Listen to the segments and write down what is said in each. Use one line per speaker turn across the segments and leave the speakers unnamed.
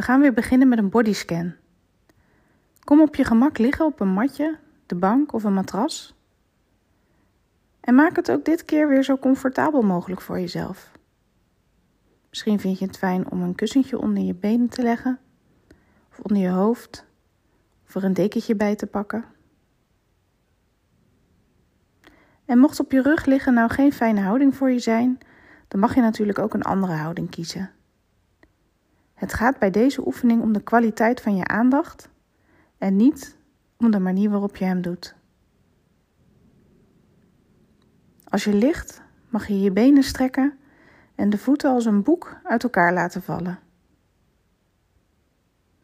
We gaan weer beginnen met een bodyscan. Kom op je gemak liggen op een matje, de bank of een matras. En maak het ook dit keer weer zo comfortabel mogelijk voor jezelf. Misschien vind je het fijn om een kussentje onder je benen te leggen, of onder je hoofd, of er een dekentje bij te pakken. En mocht op je rug liggen nou geen fijne houding voor je zijn, dan mag je natuurlijk ook een andere houding kiezen. Het gaat bij deze oefening om de kwaliteit van je aandacht en niet om de manier waarop je hem doet. Als je ligt, mag je je benen strekken en de voeten als een boek uit elkaar laten vallen.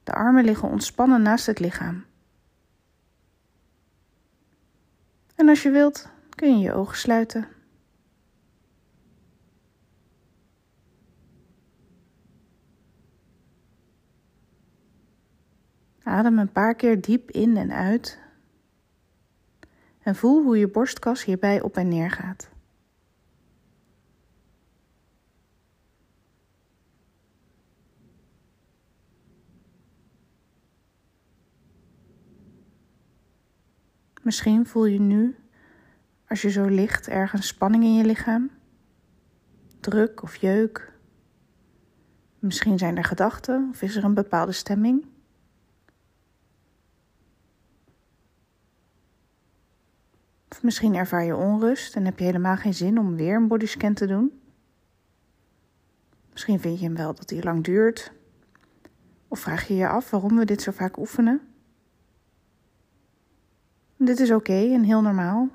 De armen liggen ontspannen naast het lichaam. En als je wilt, kun je je ogen sluiten. Adem een paar keer diep in en uit. En voel hoe je borstkas hierbij op en neer gaat. Misschien voel je nu, als je zo ligt, ergens spanning in je lichaam, druk of jeuk. Misschien zijn er gedachten of is er een bepaalde stemming. Of misschien ervaar je onrust en heb je helemaal geen zin om weer een bodyscan te doen. Misschien vind je hem wel dat hij lang duurt. Of vraag je je af waarom we dit zo vaak oefenen. Dit is oké en heel normaal.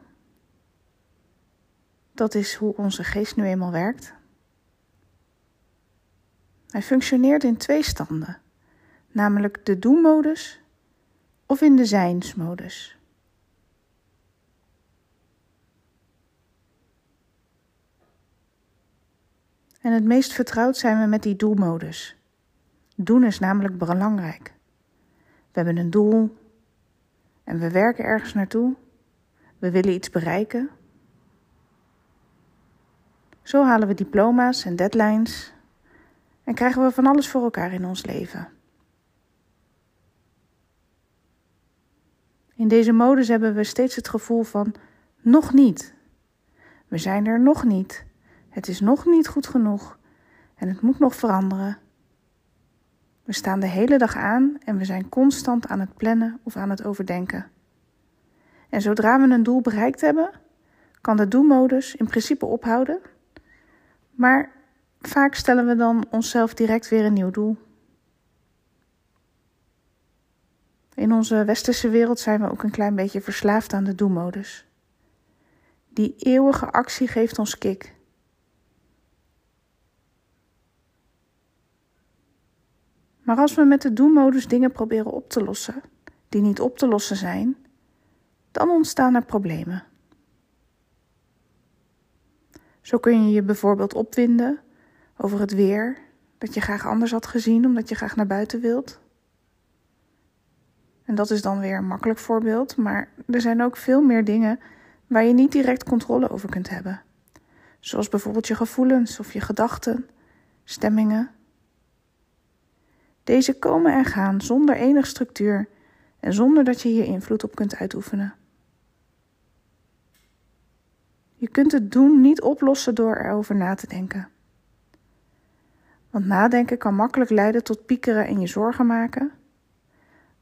Dat is hoe onze geest nu eenmaal werkt. Hij functioneert in twee standen, namelijk de doen-modus of in de zijnsmodus. En het meest vertrouwd zijn we met die doelmodus. Doen is namelijk belangrijk. We hebben een doel en we werken ergens naartoe. We willen iets bereiken. Zo halen we diploma's en deadlines en krijgen we van alles voor elkaar in ons leven. In deze modus hebben we steeds het gevoel van nog niet. We zijn er nog niet. Het is nog niet goed genoeg en het moet nog veranderen. We staan de hele dag aan en we zijn constant aan het plannen of aan het overdenken. En zodra we een doel bereikt hebben, kan de doelmodus in principe ophouden. Maar vaak stellen we dan onszelf direct weer een nieuw doel. In onze westerse wereld zijn we ook een klein beetje verslaafd aan de doelmodus. Die eeuwige actie geeft ons kick. Maar als we met de do-modus dingen proberen op te lossen, die niet op te lossen zijn, dan ontstaan er problemen. Zo kun je je bijvoorbeeld opwinden over het weer, dat je graag anders had gezien omdat je graag naar buiten wilt. En dat is dan weer een makkelijk voorbeeld, maar er zijn ook veel meer dingen waar je niet direct controle over kunt hebben. Zoals bijvoorbeeld je gevoelens of je gedachten, stemmingen deze komen en gaan zonder enig structuur en zonder dat je hier invloed op kunt uitoefenen. Je kunt het doen niet oplossen door erover na te denken. Want nadenken kan makkelijk leiden tot piekeren en je zorgen maken,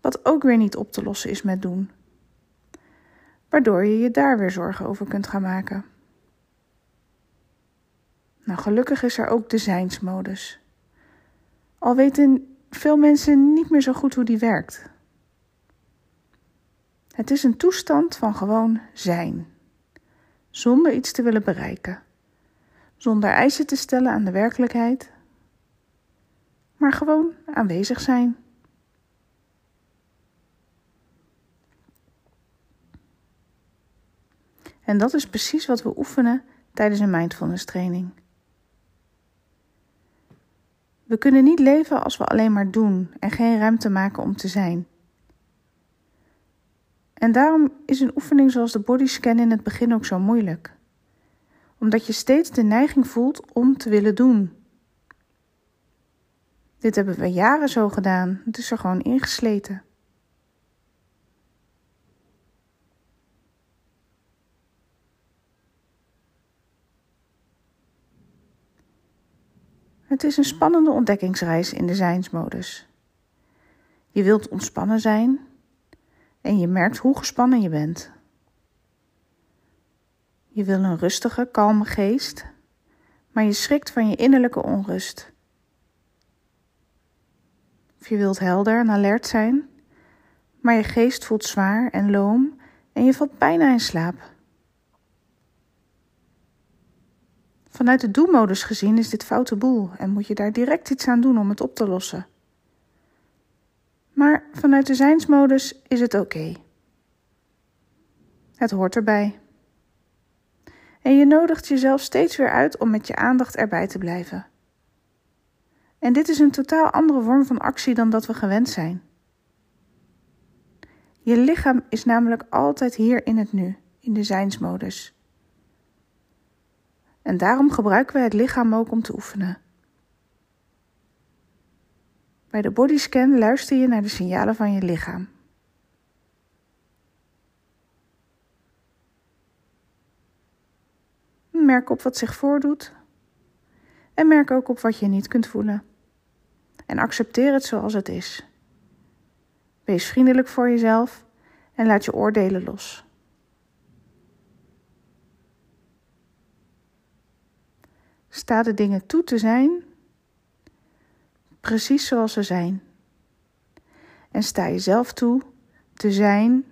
wat ook weer niet op te lossen is met doen, waardoor je je daar weer zorgen over kunt gaan maken. Nou, gelukkig is er ook de zijnsmodus. Al weten veel mensen niet meer zo goed hoe die werkt. Het is een toestand van gewoon zijn, zonder iets te willen bereiken, zonder eisen te stellen aan de werkelijkheid, maar gewoon aanwezig zijn. En dat is precies wat we oefenen tijdens een mindfulness training. We kunnen niet leven als we alleen maar doen en geen ruimte maken om te zijn. En daarom is een oefening zoals de bodyscan in het begin ook zo moeilijk. Omdat je steeds de neiging voelt om te willen doen. Dit hebben we jaren zo gedaan. Het is er gewoon ingesleten. Het is een spannende ontdekkingsreis in de zijnsmodus. Je wilt ontspannen zijn en je merkt hoe gespannen je bent. Je wil een rustige, kalme geest, maar je schrikt van je innerlijke onrust. Of je wilt helder en alert zijn, maar je geest voelt zwaar en loom en je valt bijna in slaap. Vanuit de doelmodus gezien is dit foute boel en moet je daar direct iets aan doen om het op te lossen. Maar vanuit de zijnsmodus is het oké. Het hoort erbij. En je nodigt jezelf steeds weer uit om met je aandacht erbij te blijven. En dit is een totaal andere vorm van actie dan dat we gewend zijn. Je lichaam is namelijk altijd hier in het nu, in de zijnsmodus. En daarom gebruiken we het lichaam ook om te oefenen. Bij de bodyscan luister je naar de signalen van je lichaam. Merk op wat zich voordoet en merk ook op wat je niet kunt voelen. En accepteer het zoals het is. Wees vriendelijk voor jezelf en laat je oordelen los. Sta de dingen toe te zijn, precies zoals ze zijn. En sta jezelf toe te zijn,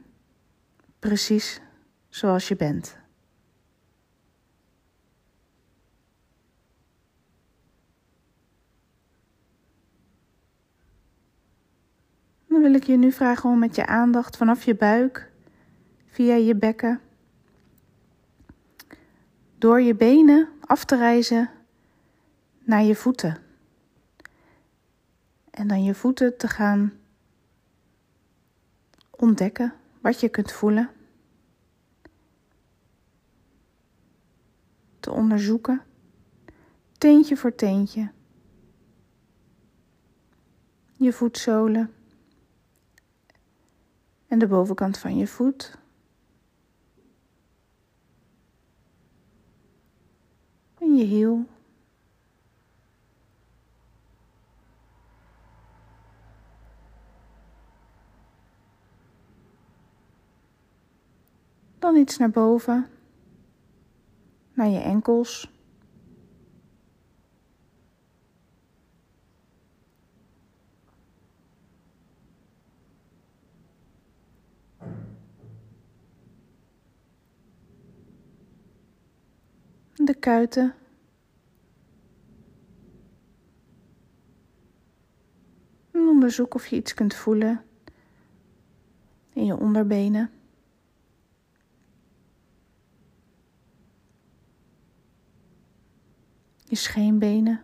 precies zoals je bent. Dan wil ik je nu vragen om met je aandacht vanaf je buik, via je bekken, door je benen af te reizen naar je voeten. En dan je voeten te gaan ontdekken wat je kunt voelen. Te onderzoeken, teentje voor teentje. Je voetzolen en de bovenkant van je voet. Je hiel. Dan iets naar boven, naar je enkels. De kuiten. En onderzoek of je iets kunt voelen in je onderbenen. je scheenbenen.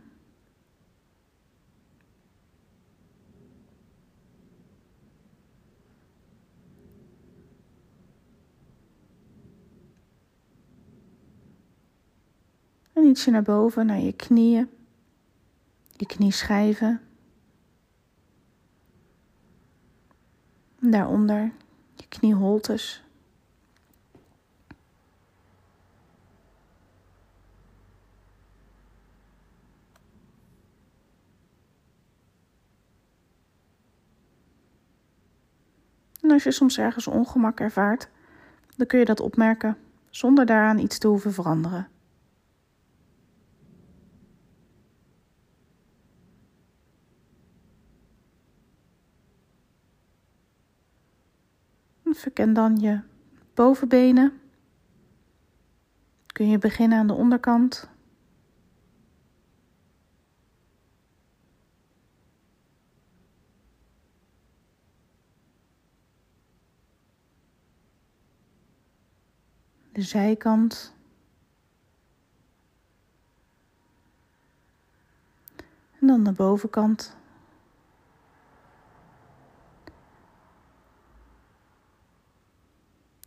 En ietsje naar boven, naar je knieën, je knieschijven. En daaronder je knieholtes. En als je soms ergens ongemak ervaart, dan kun je dat opmerken zonder daaraan iets te hoeven veranderen. Verken dan je bovenbenen. Kun je beginnen aan de onderkant. de zijkant. En dan de bovenkant.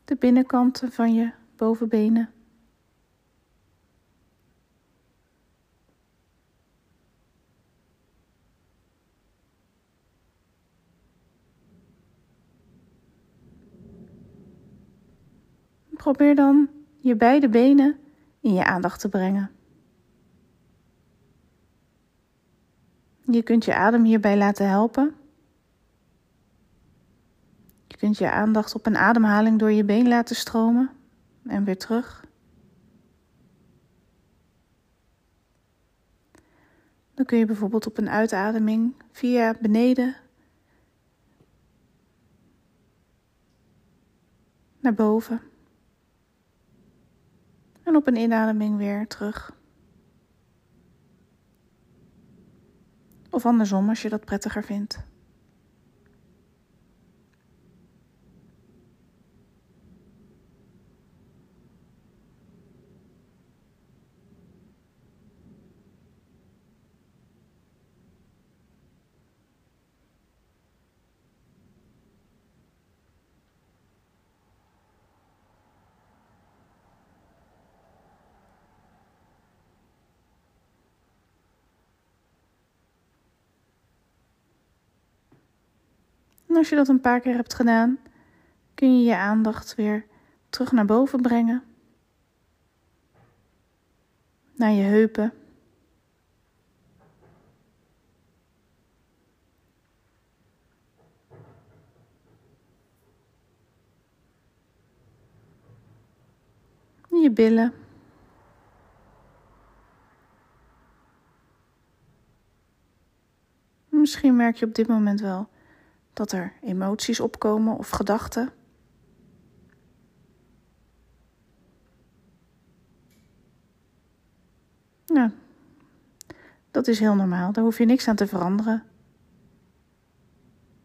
de binnenkanten van je bovenbenen. Probeer dan je beide benen in je aandacht te brengen. Je kunt je adem hierbij laten helpen. Je kunt je aandacht op een ademhaling door je been laten stromen en weer terug. Dan kun je bijvoorbeeld op een uitademing via beneden naar boven. En op een inademing weer terug. Of andersom als je dat prettiger vindt. En als je dat een paar keer hebt gedaan, kun je je aandacht weer terug naar boven brengen. Naar je heupen. Je billen. Misschien merk je op dit moment wel dat er emoties opkomen of gedachten. Nou, dat is heel normaal, daar hoef je niks aan te veranderen.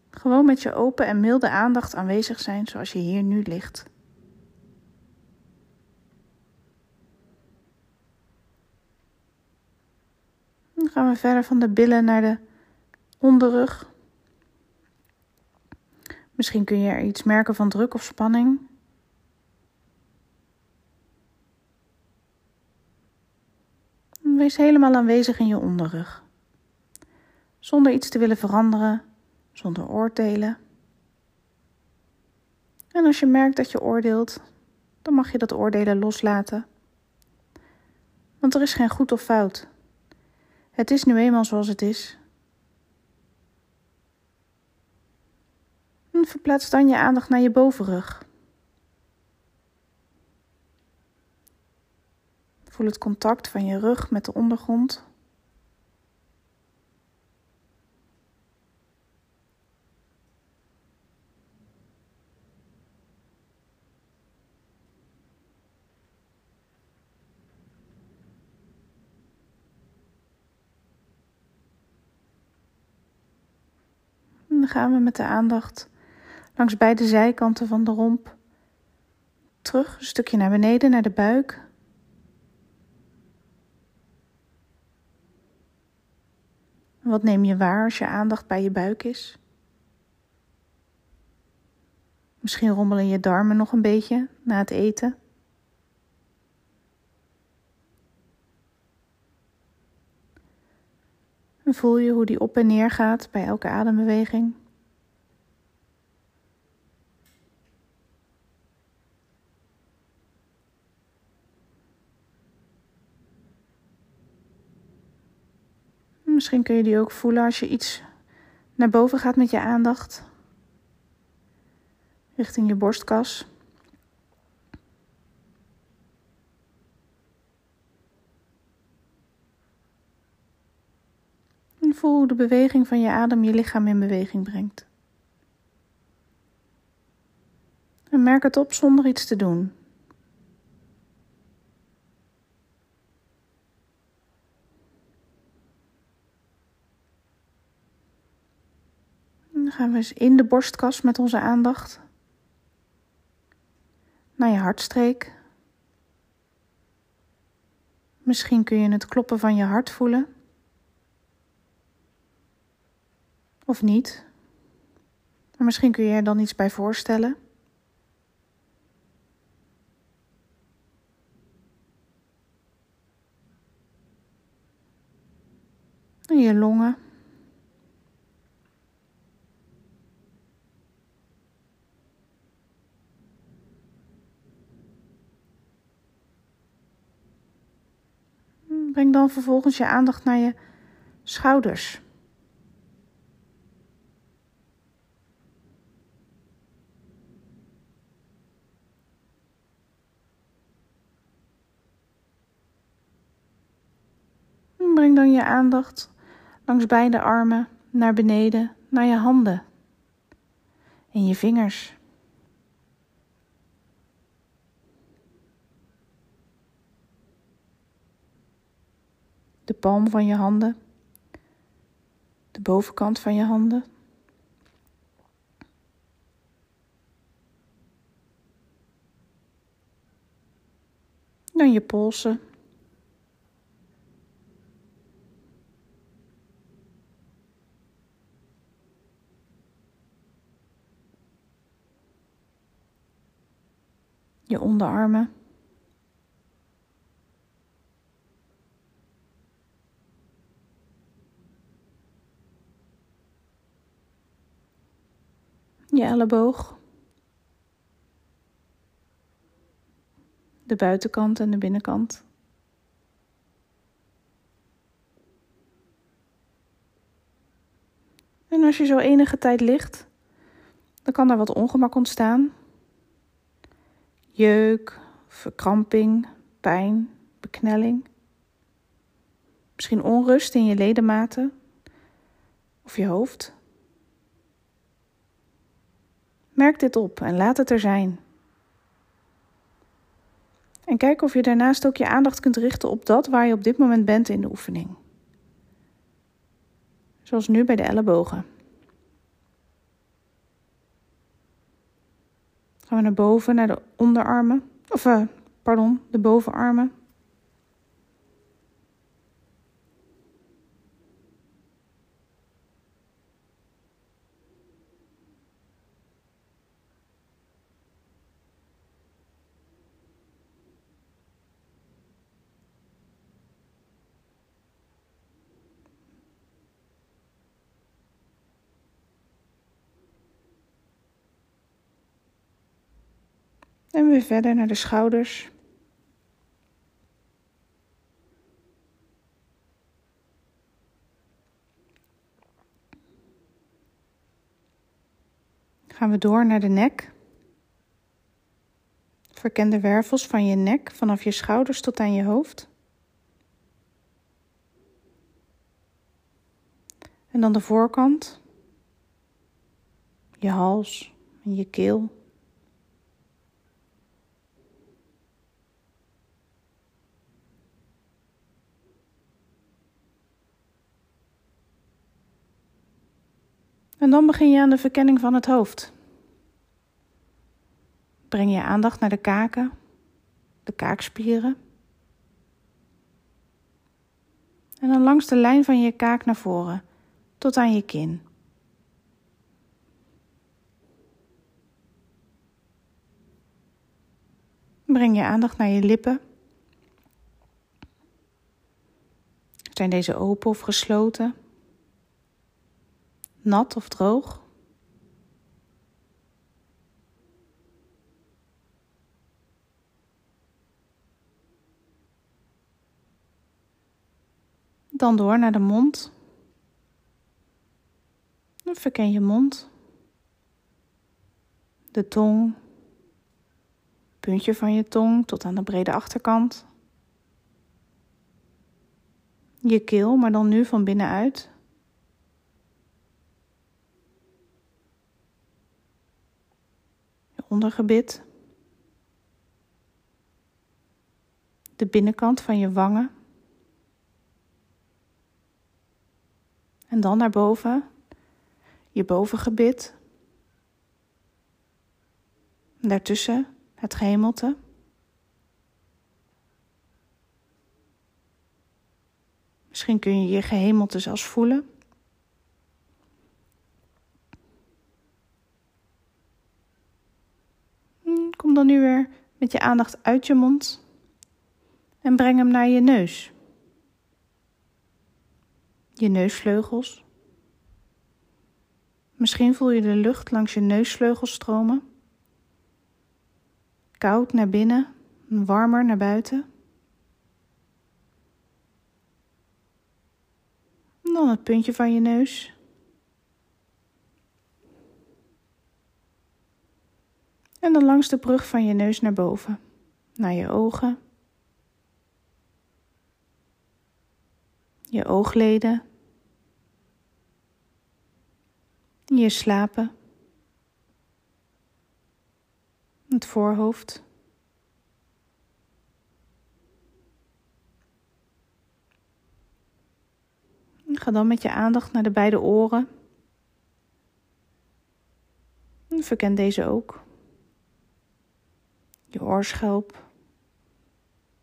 Gewoon met je open en milde aandacht aanwezig zijn zoals je hier nu ligt. Dan gaan we verder van de billen naar de onderrug. Misschien kun je er iets merken van druk of spanning. Wees helemaal aanwezig in je onderrug. Zonder iets te willen veranderen, zonder oordelen. En als je merkt dat je oordeelt, dan mag je dat oordelen loslaten. Want er is geen goed of fout. Het is nu eenmaal zoals het is. Verplaats dan je aandacht naar je bovenrug. Voel het contact van je rug met de ondergrond. Dan gaan we met de aandacht langs beide zijkanten van de romp. Terug een stukje naar beneden, naar de buik. Wat neem je waar als je aandacht bij je buik is? Misschien rommelen je darmen nog een beetje na het eten. En voel je hoe die op en neer gaat bij elke adembeweging. Misschien kun je die ook voelen als je iets naar boven gaat met je aandacht. Richting je borstkas. En voel hoe de beweging van je adem je lichaam in beweging brengt. En merk het op zonder iets te doen. Dan gaan we eens in de borstkas met onze aandacht. Naar je hartstreek. Misschien kun je het kloppen van je hart voelen. Of niet. Maar misschien kun je er dan iets bij voorstellen. En je longen. Dan vervolgens je aandacht naar je schouders. Breng dan je aandacht langs beide armen naar beneden, naar je handen en je vingers. De palm van je handen, de bovenkant van je handen. Dan je polsen. je onderarmen. Je elleboog. De buitenkant en de binnenkant. En als je zo enige tijd ligt, dan kan er wat ongemak ontstaan jeuk, verkramping, pijn, beknelling. Misschien onrust in je ledematen of je hoofd. Merk dit op en laat het er zijn. En kijk of je daarnaast ook je aandacht kunt richten op dat waar je op dit moment bent in de oefening. Zoals nu bij de ellebogen. Gaan we naar boven, naar de onderarmen. Of, uh, pardon, de bovenarmen. Verder naar de schouders. Gaan we door naar de nek. Verken de wervels van je nek vanaf je schouders tot aan je hoofd. En dan de voorkant, je hals en je keel. En dan begin je aan de verkenning van het hoofd. Breng je aandacht naar de kaken, de kaakspieren. En dan langs de lijn van je kaak naar voren, tot aan je kin. Breng je aandacht naar je lippen. Zijn deze open of gesloten? Nat of droog. Dan door naar de mond. Verken je mond. De tong. Puntje van je tong tot aan de brede achterkant. Je keel, maar dan nu van binnenuit. Ondergebit, de binnenkant van je wangen. En dan naar boven, je bovengebit. Daartussen het gehemelte. Misschien kun je je gehemelte zelfs voelen. Kom nu weer met je aandacht uit je mond en breng hem naar je neus. Je neusvleugels. Misschien voel je de lucht langs je neusvleugels stromen. Koud naar binnen, warmer naar buiten. En dan het puntje van je neus. En dan langs de brug van je neus naar boven, naar je ogen, je oogleden, je slapen, het voorhoofd. Ga dan met je aandacht naar de beide oren. Verken deze ook. Je oorschelp,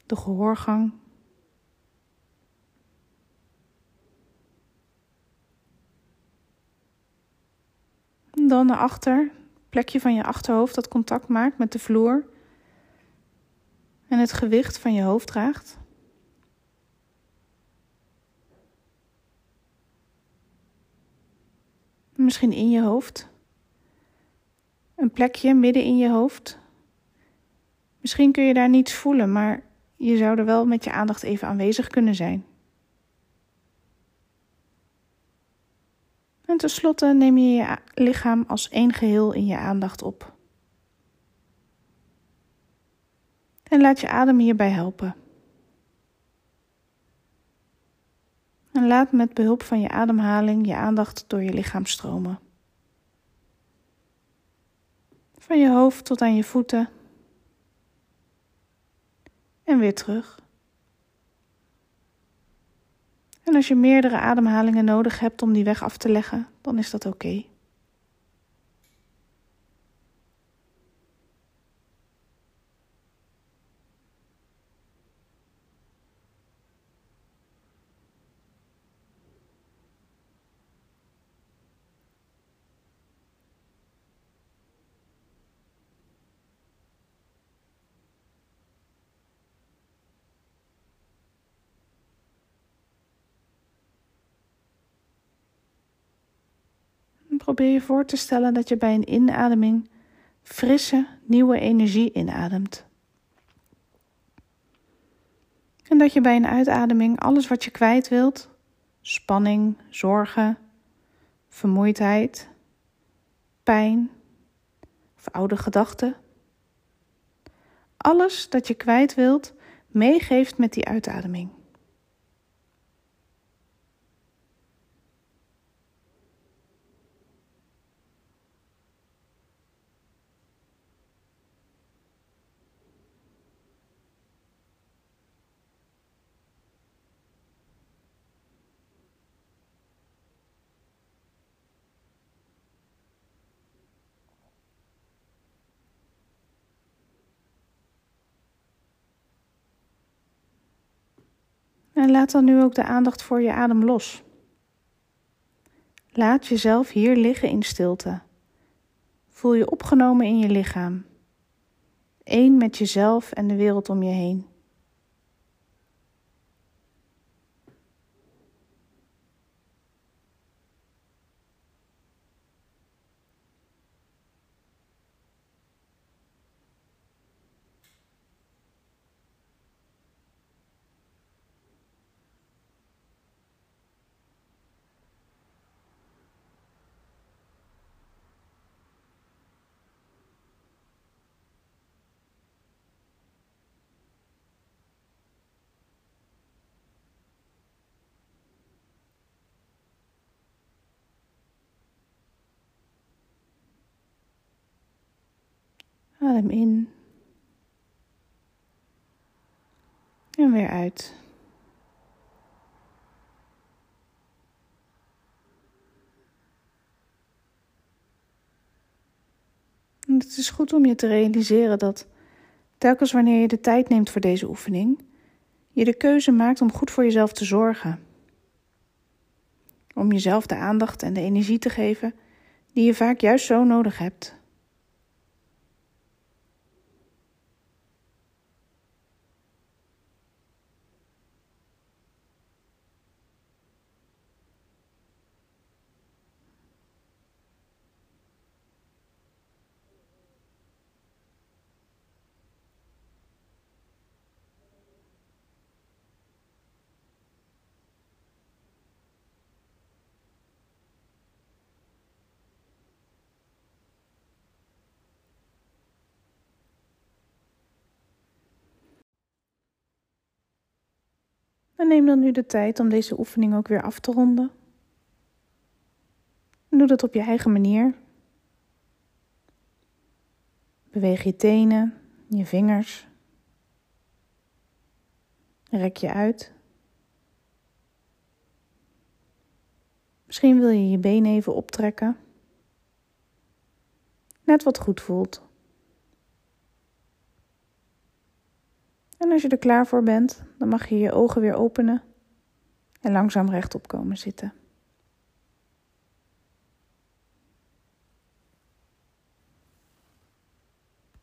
de gehoorgang. Dan naar achter, plekje van je achterhoofd dat contact maakt met de vloer en het gewicht van je hoofd draagt. Misschien in je hoofd. Een plekje midden in je hoofd. Misschien kun je daar niets voelen, maar je zou er wel met je aandacht even aanwezig kunnen zijn. En tenslotte neem je je lichaam als één geheel in je aandacht op. En laat je adem hierbij helpen. En laat met behulp van je ademhaling je aandacht door je lichaam stromen. Van je hoofd tot aan je voeten. En weer terug. En als je meerdere ademhalingen nodig hebt om die weg af te leggen, dan is dat oké. Probeer je voor te stellen dat je bij een inademing frisse, nieuwe energie inademt. En dat je bij een uitademing alles wat je kwijt wilt, spanning, zorgen, vermoeidheid, pijn of oude gedachten, alles dat je kwijt wilt, meegeeft met die uitademing. En laat dan nu ook de aandacht voor je adem los. Laat jezelf hier liggen in stilte. Voel je opgenomen in je lichaam. Eén met jezelf en de wereld om je heen. Adem in. En weer uit. En het is goed om je te realiseren dat telkens wanneer je de tijd neemt voor deze oefening, je de keuze maakt om goed voor jezelf te zorgen. Om jezelf de aandacht en de energie te geven die je vaak juist zo nodig hebt. En neem dan nu de tijd om deze oefening ook weer af te ronden. En doe dat op je eigen manier. Beweeg je tenen, je vingers. Rek je uit. Misschien wil je je benen even optrekken. Net wat goed voelt. En als je er klaar voor bent, dan mag je je ogen weer openen en langzaam rechtop komen zitten.